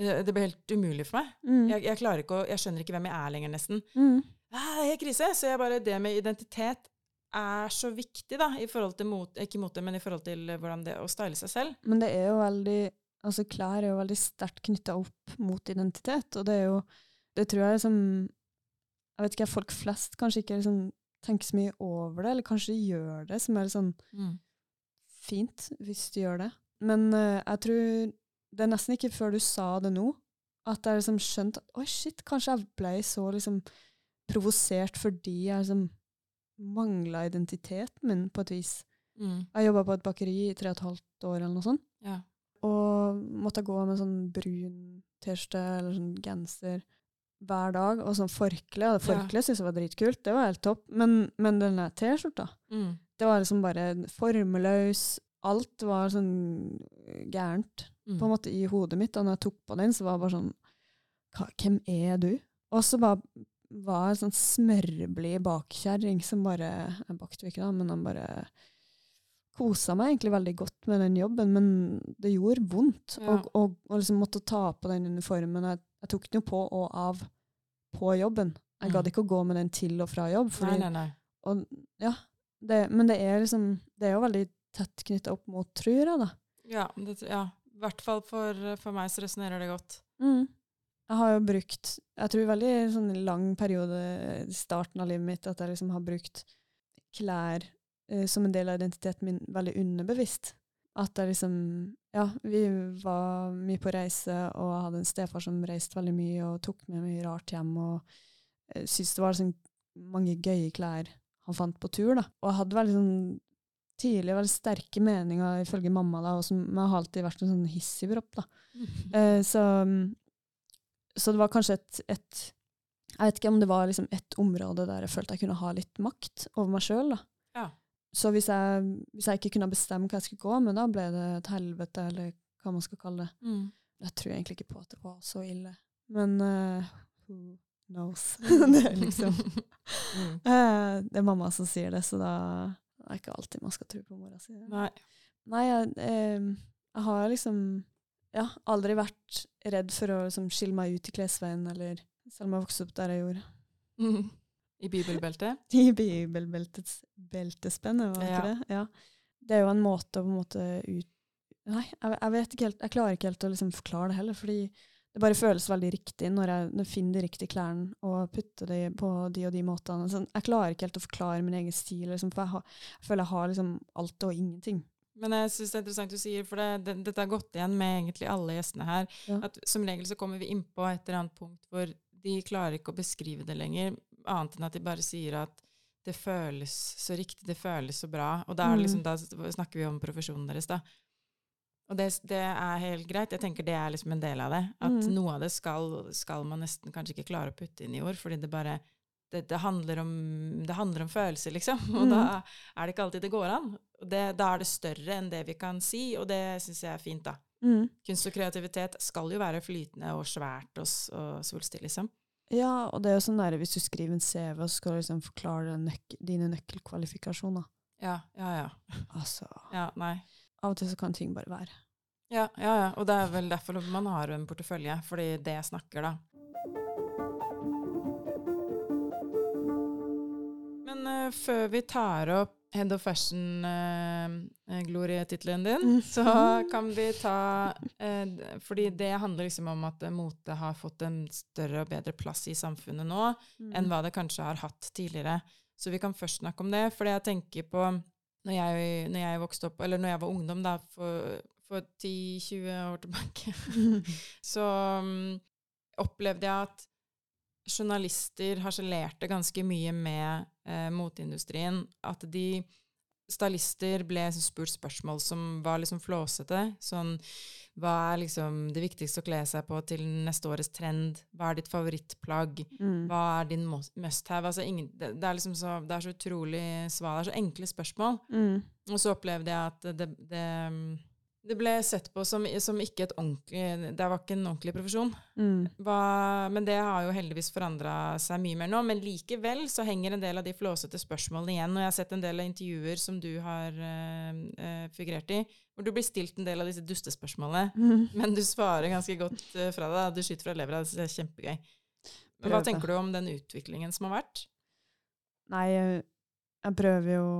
eh, Det blir helt umulig for meg.
Mm.
Jeg, jeg klarer ikke å, jeg skjønner ikke hvem jeg er lenger, nesten.
Mm.
Ah, Det er krise. Så jeg bare, det med identitet er så viktig, da, i forhold til mot, ikke mote, men i forhold til hvordan det å style seg selv.
Men det er jo veldig Altså, klær er jo veldig sterkt knytta opp mot identitet, og det er jo Det tror jeg liksom Jeg vet ikke, folk flest kanskje ikke liksom tenker så mye over det, eller kanskje gjør det, som er sånn fint hvis du gjør det. Men uh, jeg tror Det er nesten ikke før du sa det nå, at jeg liksom skjønte at oi, shit, kanskje jeg ble så liksom provosert fordi jeg liksom mangla identiteten min, på et vis.
Mm.
Jeg jobba på et bakeri i tre og et halvt år, eller noe sånt.
Ja.
Og måtte gå med sånn brun T-skjorte eller sånn genser hver dag, og sånn forkle. Og det
Ja.
syntes jeg var dritkult, det var helt topp. Men, men den der T-skjorta,
Mm.
det var liksom bare formeløs. Alt var sånn gærent
Mm.
på en måte i hodet mitt. Og når jeg tok på den, så var det bare sånn Hvem er du? Og så bare var en sånn smørblid bakkjerring som bare Jeg bakte jo ikke, da, men han bare kosa meg egentlig veldig godt med den jobben, men det gjorde vondt
Ja.
og, og, og liksom måtte ta på den uniformen. Jeg, jeg tok den jo på og av på jobben. Jeg
Mm.
gadd ikke å gå med den til og fra jobb. Fordi,
Nei, nei, nei.
Og, ja, det, men det er liksom Det er jo veldig tett knytta opp mot, tror jeg, da.
Ja, I ja. Hvert fall for, for meg så resonnerer det godt.
Mm. Jeg har jo brukt Jeg tror veldig sånn lang periode i starten av livet mitt at jeg liksom har brukt klær eh, som en del av identiteten min veldig underbevisst. At jeg liksom Ja, vi var mye på reise, og jeg hadde en stefar som reiste veldig mye og tok med mye rart hjem, og uh, syntes det var liksom mange gøye klær han fant på tur, da. Og jeg hadde veldig sånn tidlig veldig sterke meninger ifølge mamma, da, og som jeg har alltid vært en sånn hissigpropp, da. <laughs> Eh, så, så det var kanskje et, et Jeg vet ikke om det var liksom et område der jeg følte jeg kunne ha litt makt over meg sjøl.
Ja.
Så hvis jeg, hvis jeg ikke kunne bestemme hva jeg skulle gå med, da ble det et helvete, eller hva man skal kalle det.
Mm.
Jeg tror egentlig ikke på at det var så ille. Men uh, who knows? <laughs>
Mm.
det er liksom <laughs>
Mm.
uh, Det er mamma som sier det, så da det er ikke alltid man skal tro på mora si.
Nei.
Nei, jeg, uh, jeg har liksom ja, aldri vært redd for å liksom, skille meg ut i klesveien, eller selv om jeg vokste opp der jeg gjorde.
Mm. I bibelbeltet? <laughs>
I bibelbeltets beltespenn, var det
Ja.
ikke det? Ja. Det er jo en måte å på en måte ut... Nei, jeg, jeg vet ikke helt, jeg klarer ikke helt å liksom forklare det heller, fordi det bare føles veldig riktig når jeg, når jeg finner de riktige klærne og putter de på de og de måtene. Sånn, jeg klarer ikke helt å forklare min egen stil, liksom, for jeg, har, jeg føler jeg har liksom alt og ingenting.
Men jeg syns det er interessant du sier, for det, det, dette har gått igjen med egentlig alle gjestene her.
Ja.
At som regel så kommer vi innpå et eller annet punkt hvor de klarer ikke å beskrive det lenger, annet enn at de bare sier at det føles så riktig, det føles så bra. Og da, liksom, da snakker vi om profesjonen deres, da. Og det, det er helt greit. Jeg tenker det er liksom en del av det. At
mm.
noe av det skal, skal man nesten kanskje ikke klare å putte inn i ord, fordi det bare det, det, handler om, det handler om følelser, liksom. <laughs> Og
mm.
da er det ikke alltid det går an. Det, da er det større enn det vi kan si, og det syns jeg er fint, da.
Mm.
Kunst og kreativitet skal jo være flytende og svært og, og svulstig, liksom.
Ja, og det er jo sånn der, hvis du skriver en CV, så skal du liksom forklare nøk dine nøkkelkvalifikasjoner.
Ja, ja, ja.
Altså,
Ja, nei.
av og til så kan ting bare være.
Ja, ja, ja. Og det er vel derfor man har en portefølje, fordi det snakker, da. Men uh, før vi tar opp Head of Fashion-glorietittelen din,
Mhm.
så kan vi ta uh, Fordi det handler liksom om at eh, mote har fått en større og bedre plass i samfunnet nå enn hva det kanskje har hatt tidligere. Så vi kan først snakke om det. For jeg tenker på når jeg, når jeg vokste opp, eller når jeg var ungdom da, for, for 10-20 år tilbake, <laughs> så um, opplevde jeg at journalister harselerte ganske mye med eh, moteindustrien. At de stylister ble spurt spørsmål som var liksom flåsete. Sånn Hva er liksom det viktigste å kle seg på til neste årets trend? Hva er ditt favorittplagg?
Mm.
Hva er din must-have? Altså ingen, det, det, er liksom så, det er så utrolig svar. Det er så enkle spørsmål.
Mm.
Og så opplevde jeg at det, det, Det ble sett på som, som ikke et ordentlig Det var ikke en ordentlig profesjon.
Mm.
Hva, men det har jo heldigvis forandra seg mye mer nå. Men likevel så henger en del av de flåsete spørsmålene igjen. Og jeg har sett en del av intervjuer som du har uh, figurert i, hvor du blir stilt en del av disse dustespørsmålene,
Mm.
men du svarer ganske godt uh, fra deg. Du skyter fra levra. Det er kjempegøy. Men hva tenker du om den utviklingen som har vært?
Nei, jeg prøver jo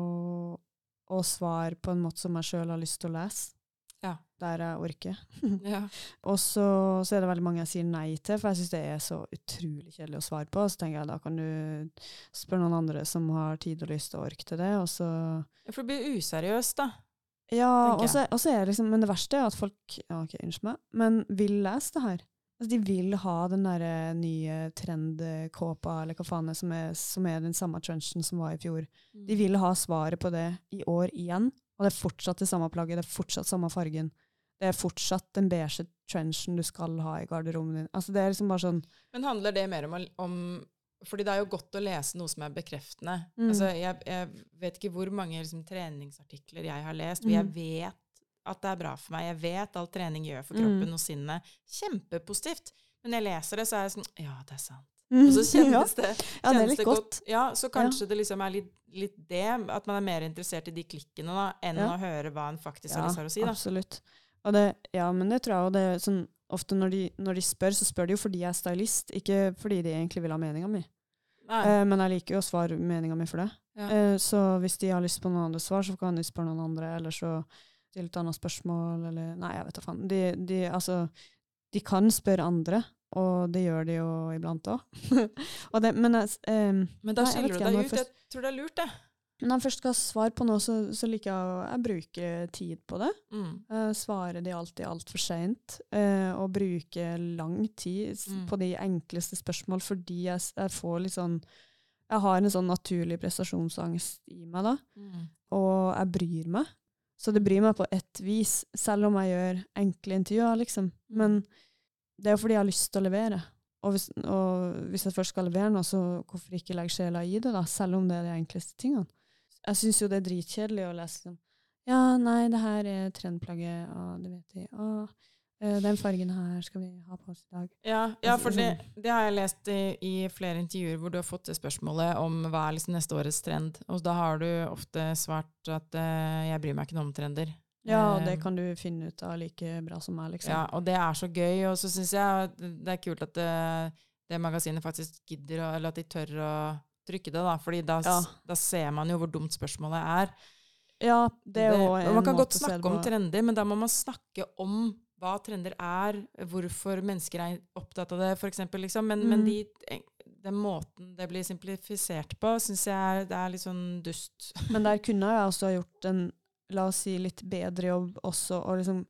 å svare på en måte som jeg sjøl har lyst til å lese.
Ja.
Der jeg orker. <laughs> <laughs>
Ja.
Og så, så er det veldig mange jeg sier nei til, for jeg syns det er så utrolig kjedelig å svare på. Så tenker jeg da kan du spørre noen andre som har tid og lyst og ork til det, og så
For det blir useriøst, da.
Ja, og så er det liksom Men det verste er at folk ja, ok, unnskyld meg, men vil lese det her. Altså, de vil ha den derre nye trendkåpa, eller hva faen det er som, er, som er den samme trenchen som var i fjor. De vil ha svaret på det i år igjen, og det er fortsatt det samme plagget, det er fortsatt samme fargen. Det er fortsatt den beige trenchen du skal ha i garderoben din. Altså, det er liksom bare sånn
Men handler det mer om, om Fordi det er jo godt å lese noe som er bekreftende.
Mm.
Altså, jeg, jeg vet ikke hvor mange liksom, treningsartikler jeg har lest, hvor jeg
Mm.
vet at det er bra for meg. Jeg vet alt trening gjør for
Mm.
kroppen og sinnet. Kjempepositivt. Men når jeg leser det, så er jeg sånn Ja, det er sant. Og så <laughs> kjennes det,
ja, det er litt godt.
Ja, så kanskje det liksom er litt, litt det, at man er mer interessert i de klikkene da, enn å høre hva en faktisk har
Ja,
lyst til å si. da.
absolutt. Det, ja, men det tror jeg, og det sånn Ofte når de, når de spør, så spør de jo fordi jeg er stylist, ikke fordi de egentlig vil ha meninga mi. Eh, men jeg liker jo å svare meninga mi for det.
Ja.
Eh, så hvis de har lyst på noen andre svar, så kan de spørre noen andre, eller så stille et annet spørsmål, eller Nei, jeg vet da faen. De, de, altså, de kan spørre andre, og det gjør de jo iblant òg. <laughs> men eh,
Men da
nei,
skiller du deg ut.
først-
Jeg tror det er lurt, det.
når jeg først skal ha svar på noe, så, så liker jeg å jeg bruker tid på det.
Mm.
Uh, svarer de alltid altfor seint, Uh, og bruker lang tid
Mm.
på de enkleste spørsmål fordi jeg, jeg får litt sånn Jeg har en sånn naturlig prestasjonsangst i meg, da,
Mm.
og jeg bryr meg. Så det bryr meg på ett vis, selv om jeg gjør enkle intervjuer, liksom.
Mm.
Det er jo fordi jeg har lyst til å levere. Og hvis, og hvis jeg først skal levere noe, så hvorfor ikke legge sjela i det, da, selv om det er de enkleste tingene. Jeg syns jo det er dritkjedelig å lese sånn Ja, nei, det her er trendplagget, og det vet vi. Og eh, den fargen her skal vi ha på oss i dag.
Ja, ja,
Altså,
for det,
sånn-
det har jeg lest i, i flere intervjuer hvor du har fått det spørsmålet om hva er liksom neste årets trend. Og da har du ofte svart at uh, jeg bryr meg ikke noe om trender.
Ja, og det
Eh,
kan du finne ut av like bra som meg, liksom.
Ja, og det er så gøy. Og så syns jeg det er kult at det, det magasinet faktisk gidder, å, eller at de tør å trykke det, da. Fordi da,
Ja.
da ser man jo hvor dumt spørsmålet er.
Ja, det er jo en
man kan
måte
godt
å se det
snakke om trender, men da må man snakke om hva trender er, hvorfor mennesker er opptatt av det, for eksempel, liksom. Men, men
Mm.
de, den måten det blir simplifisert på, syns jeg det er litt sånn dust.
Men der kunne jeg også ha gjort en, la oss si, litt bedre jobb også, og liksom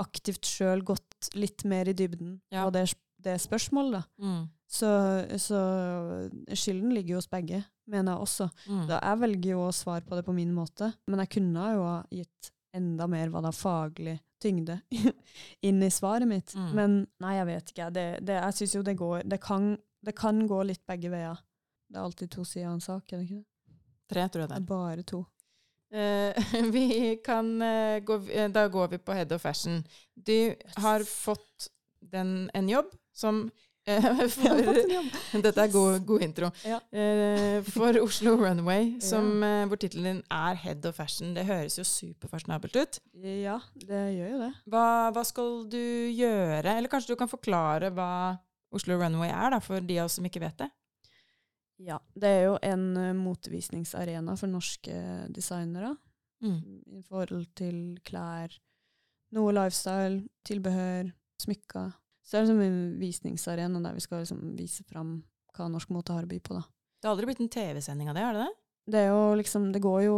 aktivt sjøl gått litt mer i dybden
Ja.
på det, det spørsmålet, da.
Mm.
Så, så skylden ligger jo hos begge, mener jeg også.
Mm.
Da jeg velger jo å svare på det på min måte, men jeg kunne jo ha gitt enda mer hva da faglig tyngde <laughs> inn i svaret mitt.
Mm.
Men nei, jeg vet ikke. Det, det, jeg syns jo det går det kan, det kan gå litt begge veier. Det er alltid to sider av en sak, er det ikke det?
Tre, tror jeg
Det er bare to.
Eh, <laughs> vi kan eh, gå, eh, Da går vi på Head of Fashion. Du har fått den, en jobb som <laughs> for,
en jobb. <laughs>
Dette er god, god intro.
Ja.
Uh, for Oslo Runway,
Ja.
som, eh, hvor tittelen din er Head of Fashion. Det høres jo superfasjonabelt ut.
Ja, det gjør jo det.
Hva, hva skal du gjøre? Eller kanskje du kan forklare hva Oslo Runway er, da, for de av oss som ikke vet det?
Ja, det er jo en uh, motvisningsarena for norske designere
Mm.
i forhold til klær, noe lifestyle, tilbehør, smykker. Så det er liksom en visningsarena der vi skal liksom vise fram hva norsk mote har å by på, da.
Det har aldri blitt en TV-sending av det, har det det?
Det er jo liksom, det går jo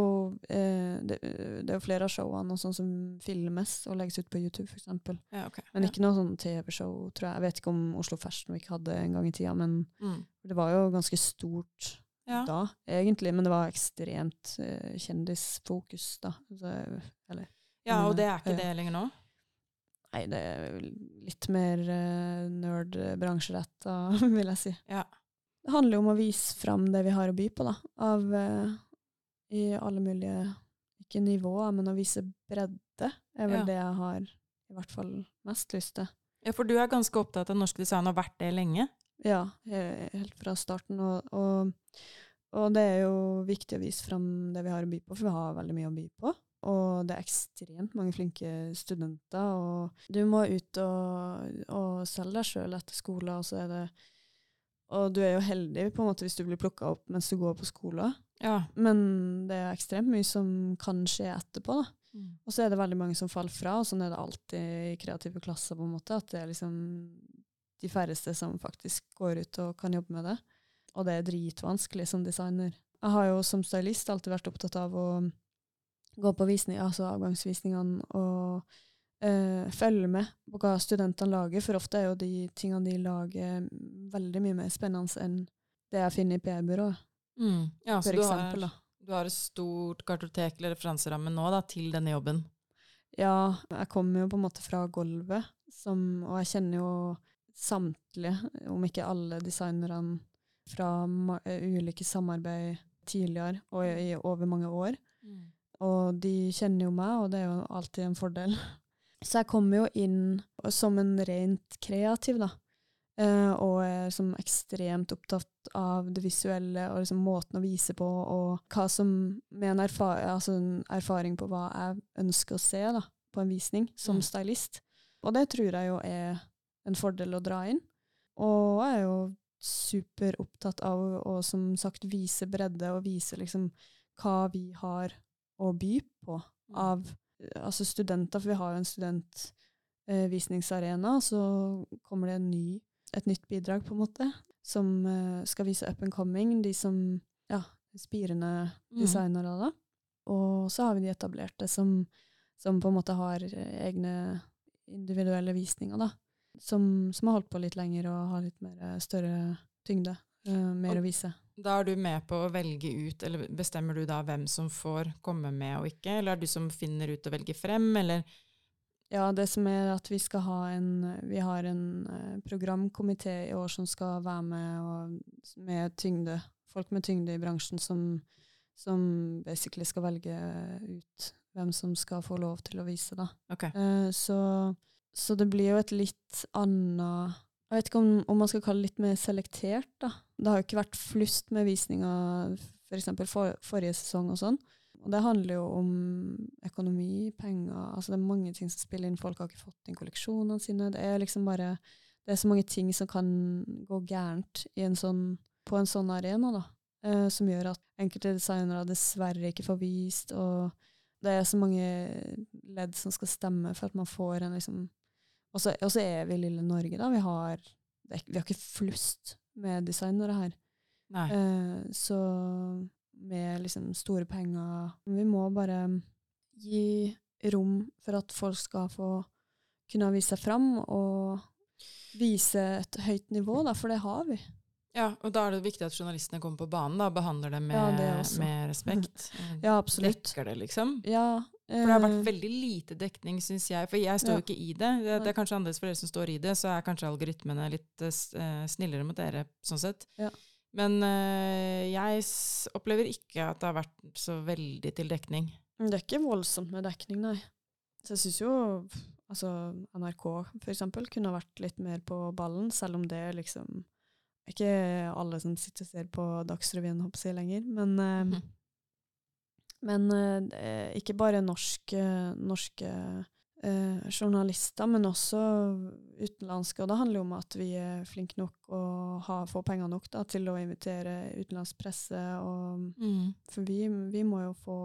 eh, det, det er jo flere av showene og sånn som filmes og legges ut på YouTube, eksempel.
Ja, okay.
Men ikke noe sånn TV-show, tror jeg. Jeg vet ikke om Oslo Fashion Week hadde en gang i tida, men
Mm.
det var jo ganske stort
Ja.
da, egentlig. Men det var ekstremt eh, kjendisfokus, da. Så, eller
ja, og det er ikke
Ja.
det lenger nå?
Nei, det er litt mer uh, nerd-bransjeretta, <laughs> vil jeg si.
Ja.
Det handler jo om å vise fram det vi har å by på, da. Av eh, I alle mulige ikke nivåer, men å vise bredde er vel
Ja.
det jeg har i hvert fall mest lyst til.
Ja, for du er ganske opptatt av norsk design og har vært det lenge.
Ja, helt fra starten. Og, og, og det er jo viktig å vise fram det vi har å by på, for vi har veldig mye å by på. Og det er ekstremt mange flinke studenter, og du må ut og, og selge deg sjøl etter skolen, og så er det Og du er jo heldig på en måte hvis du blir plukka opp mens du går på skolen,
Ja.
men det er ekstremt mye som kan skje etterpå, da.
Mm.
Og så er det veldig mange som faller fra, og sånn er det alltid i kreative klasser, på en måte, at det er liksom de færreste som faktisk går ut og kan jobbe med det. Og det er dritvanskelig som designer. Jeg har jo som stylist alltid vært opptatt av å gå på visning, altså avgangsvisningene og eh, følge med på hva studentene lager, for ofte er jo de tingene de lager veldig mye mer spennende enn det jeg finner i PR-byrået,
Mm. Ja, så du
eksempel.
har, du har et stort kartotek eller referanseramme nå da, til denne jobben.
Ja, jeg kommer jo på en måte fra gulvet, som, og jeg kjenner jo samtlige, om ikke alle designerne fra eh, ulike samarbeid tidligere og i, over mange år. Og de kjenner jo meg, og det er jo alltid en fordel. Så jeg kommer jo inn som en rent kreativ, da. Uh, og er liksom ekstremt opptatt av det visuelle og liksom måten å vise på, og hva som med en, erfa altså en erfaring på hva jeg ønsker å se da, på en visning som
Mm.
stylist. Og det tror jeg jo er en fordel å dra inn. Og jeg er jo superopptatt av å, som sagt, vise bredde og vise liksom hva vi har å by på
Mm.
av altså studenter, for vi har jo en studentvisningsarena, så kommer det en ny, et nytt bidrag, på en måte, som eh, skal vise up and coming, de som ja, spirende
Mm.
designere, da. Og så har vi de etablerte som, som på en måte har egne individuelle visninger, da. Som, som har holdt på litt lenger og har litt mer, eh, større tyngde. eh, mer
Og-
å vise.
Da er du med på å velge ut, eller bestemmer du da hvem som får komme med og ikke? Eller er det du som finner ut og velger frem, eller?
Ja, det som er at vi skal ha en Vi har en eh, programkomité i år som skal være med og, med tyngde. Folk med tyngde i bransjen som, som basically skal velge ut hvem som skal få lov til å vise, da.
Okay.
Eh, så, så det blir jo et litt annet Jeg vet ikke om, om man skal kalle det litt mer selektert, da. Det har jo ikke vært flust med visninger f.eks. For, forrige sesong og sånn. Og det handler jo om økonomi, penger altså Det er mange ting som spiller inn. Folk har ikke fått inn kolleksjonene sine. Det er liksom bare Det er så mange ting som kan gå gærent en sånn, på en sånn arena, da. Eh, som gjør at enkelte designere dessverre ikke får vist, og det er så mange ledd som skal stemme for at man får en liksom Og så er vi lille Norge, da. Vi har, ikke- vi har ikke flust med designere her. Eh, så med liksom store penger Vi må bare gi rom for at folk skal få kunne vise seg fram, og vise et høyt nivå, da, for det har vi.
Ja, og da er det viktig at journalistene kommer på banen da, og behandler det med,
Ja, det
med respekt. <laughs>
Ja, absolutt.
Dekker det, liksom.
Ja,
For det har vært
eh,
veldig lite dekning, syns jeg. For jeg står jo
Ja.
ikke i det. det. Det er kanskje annerledes for dere som står i det, så er kanskje algoritmene litt uh, snillere mot dere, sånn sett.
Ja.
Men uh, jeg opplever ikke at det har vært så veldig til dekning.
Det er ikke voldsomt med dekning, nei. Så jeg syns jo altså NRK for eksempel kunne vært litt mer på ballen, selv om det liksom ikke alle som sitter og ser på Dagsrevyen håper jeg lenger, men, uh,
Mhm.
Men eh, ikke bare norske, norske eh, journalister, men også utenlandske. Og det handler jo om at vi er flinke nok og har, får penger nok da, til å invitere utenlandsk presse. Og,
Mm.
for vi, vi må jo få,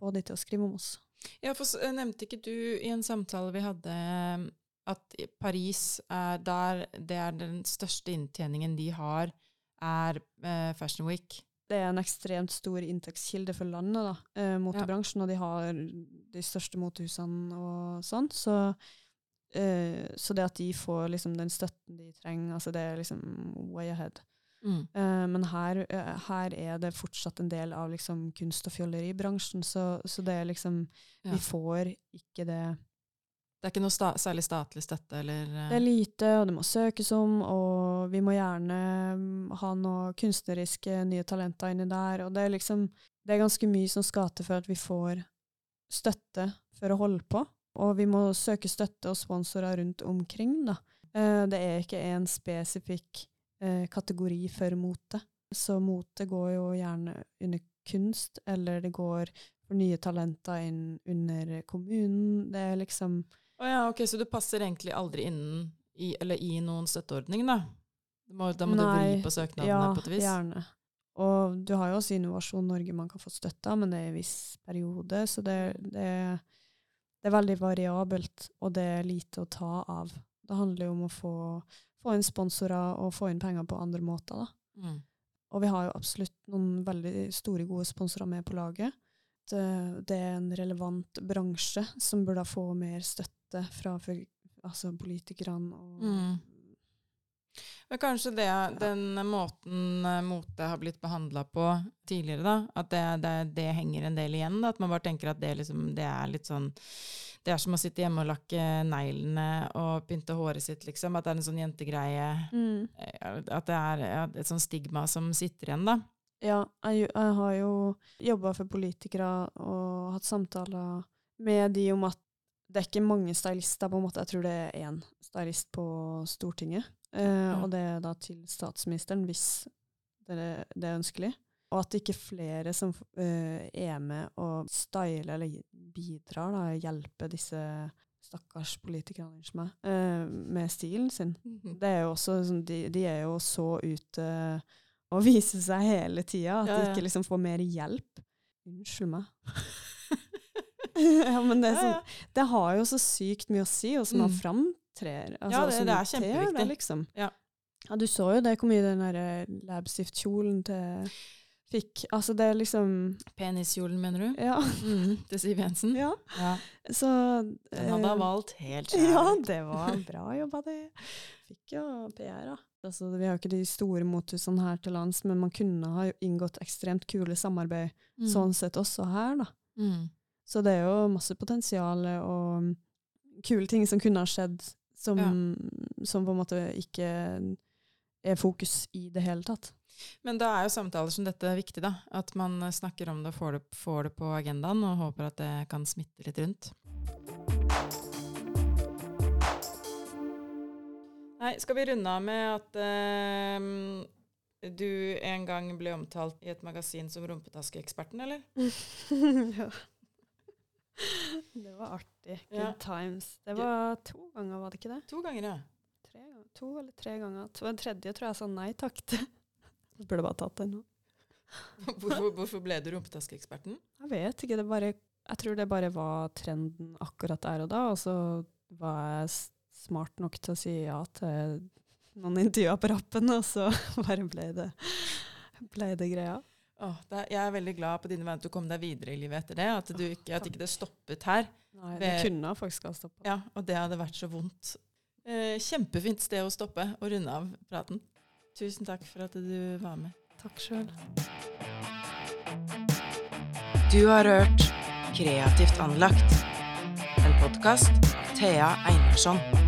få de til å skrive om oss.
Ja, for eh, nevnte ikke du i en samtale vi hadde eh, at Paris er der det er den største inntjeningen de har, er eh, Fashion Week.
Det er en ekstremt stor inntektskilde for landet, da, eh, motebransjen, og de har de største motehusene og sånn. Så, eh, så det at de får liksom den støtten de trenger, altså det er liksom way ahead.
Mm.
Eh, men her, eh, her er det fortsatt en del av liksom kunst- og fjolleribransjen, så, så det er liksom
Ja.
Vi får ikke det
Det er ikke noe sta særlig statlig støtte, eller eh,
Det er lite, og det må søkes om, og vi må gjerne mm, ha noe kunstneriske nye talenter inni der. Og det er liksom Det er ganske mye som skal til for at vi får støtte for å holde på. Og vi må søke støtte og sponsorer rundt omkring, da. Eh, det er ikke en spesifikk eh, kategori for mote. Så mote går jo gjerne under kunst, eller det går for nye talenter inn under kommunen. Det er liksom
Å ja, ok, så du passer egentlig aldri innen i, eller i noen støtteordning, da? Må, da må du vri på søknadene
ja,
på et vis?
gjerne. Og du har jo også Innovasjon Norge man kan få støtte av, men det er en viss periode, så det, det, det er veldig variabelt, og det er lite å ta av. Det handler jo om å få, få inn sponsorer og få inn penger på andre måter, da.
Mm.
Og vi har jo absolutt noen veldig store, gode sponsorer med på laget. Det, det er en relevant bransje som burde få mer støtte fra altså politikerne og
Mm. Men kanskje det, den måten eh, mote har blitt behandla på tidligere, da, at det, det, det henger en del igjen? Da, at man bare tenker at det, liksom, det er litt sånn Det er som å sitte hjemme og lakke neglene og pynte håret sitt, liksom. At det er en sånn jentegreie.
Mm.
eh, At det er et sånn stigma som sitter igjen, da.
Ja, jeg, jeg har jo jobba for politikere og hatt samtaler med de om at det er ikke mange stylister, på en måte. Jeg tror det er én stylist på Stortinget. Eh,
Ja.
Og det er da til statsministeren, hvis det er, det er ønskelig. Og at det ikke er flere som eh, er med og styler eller bidrar, da, hjelper disse stakkars politikerne meg, eh, med stilen sin. Det er jo også sånn, de, de er jo så ute og vise seg hele tida, at
Ja,
de ikke liksom får mer hjelp. Unnskyld meg. <laughs> ja, men det, sånn,
ja.
det har jo så sykt mye å si hvordan man
Mm.
framtrer. Altså,
Ja, det- det er kjempeviktig.
Det, Liksom.
Ja.
ja, du så jo det, hvor mye den der labstift-kjolen til fikk. Altså, det er liksom
Peniskjolen, mener du?
Ja.
Mm, til Siv Jensen?
ja.
Ja.
Så
Den hadde hun
eh,
valgt helt sjæl. <laughs>
Ja, det var <laughs> bra jobba, det. Fikk jo PR, da. Altså, vi har jo ikke de store mothusene her til lands, men man kunne ha inngått ekstremt kule samarbeid
Mm.
sånn sett også her, da.
Mm.
Så det er jo masse potensial og kule ting som kunne ha skjedd, som, som på en måte ikke er fokus i det hele tatt.
Men da er jo samtaler som dette viktig, da. At man snakker om det og får det, får det på agendaen, og håper at det kan smitte litt rundt. Nei, skal vi runde av med at eh, du en gang ble omtalt i et magasin som rumpetaskeeksperten, eller? <laughs>
ja. Det var artig. Good
Ja.
times. Det var to ganger, var det ikke det?
To ganger, ja.
Tre. To eller tre ganger. To, den tredje tror jeg sa nei takk til. Jeg burde bare tatt den. <laughs>
Hvorfor, hvorfor ble du rumpetaskeeksperten?
Jeg vet ikke. Det bare, jeg tror det bare var trenden akkurat der og da, og så var jeg smart nok til å si ja til noen intervjuer på rappen, og så <laughs> bare ble det, ble det greia.
Oh, er, jeg er veldig glad på dine vegne at du kom deg videre i livet etter det. At, du ikke, at ikke det stoppet her.
Nei, det
Ved-
kunne faktisk ha stoppa.
Ja, og det hadde vært så vondt. Eh, kjempefint sted å stoppe og runde av praten. Tusen takk for at du var med.
Takk sjøl.
Du har hørt Kreativt anlagt. En podkast av Thea Einarsson.